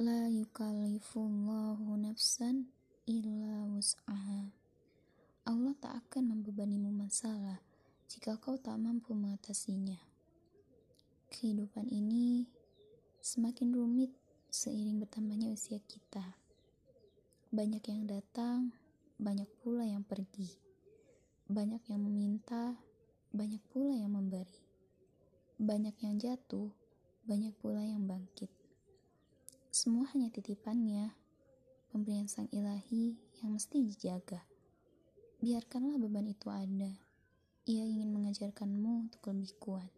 La yukallifullahu nafsan illa wus'aha. Allah tak akan membebanimu masalah jika kau tak mampu mengatasinya. Kehidupan ini semakin rumit seiring bertambahnya usia kita. Banyak yang datang, banyak pula yang pergi. Banyak yang meminta, banyak pula yang memberi. Banyak yang jatuh, banyak pula yang bangkit. Semua hanya titipannya, pemberian sang ilahi yang mesti dijaga. Biarkanlah beban itu ada. Ia ingin mengajarkanmu untuk lebih kuat.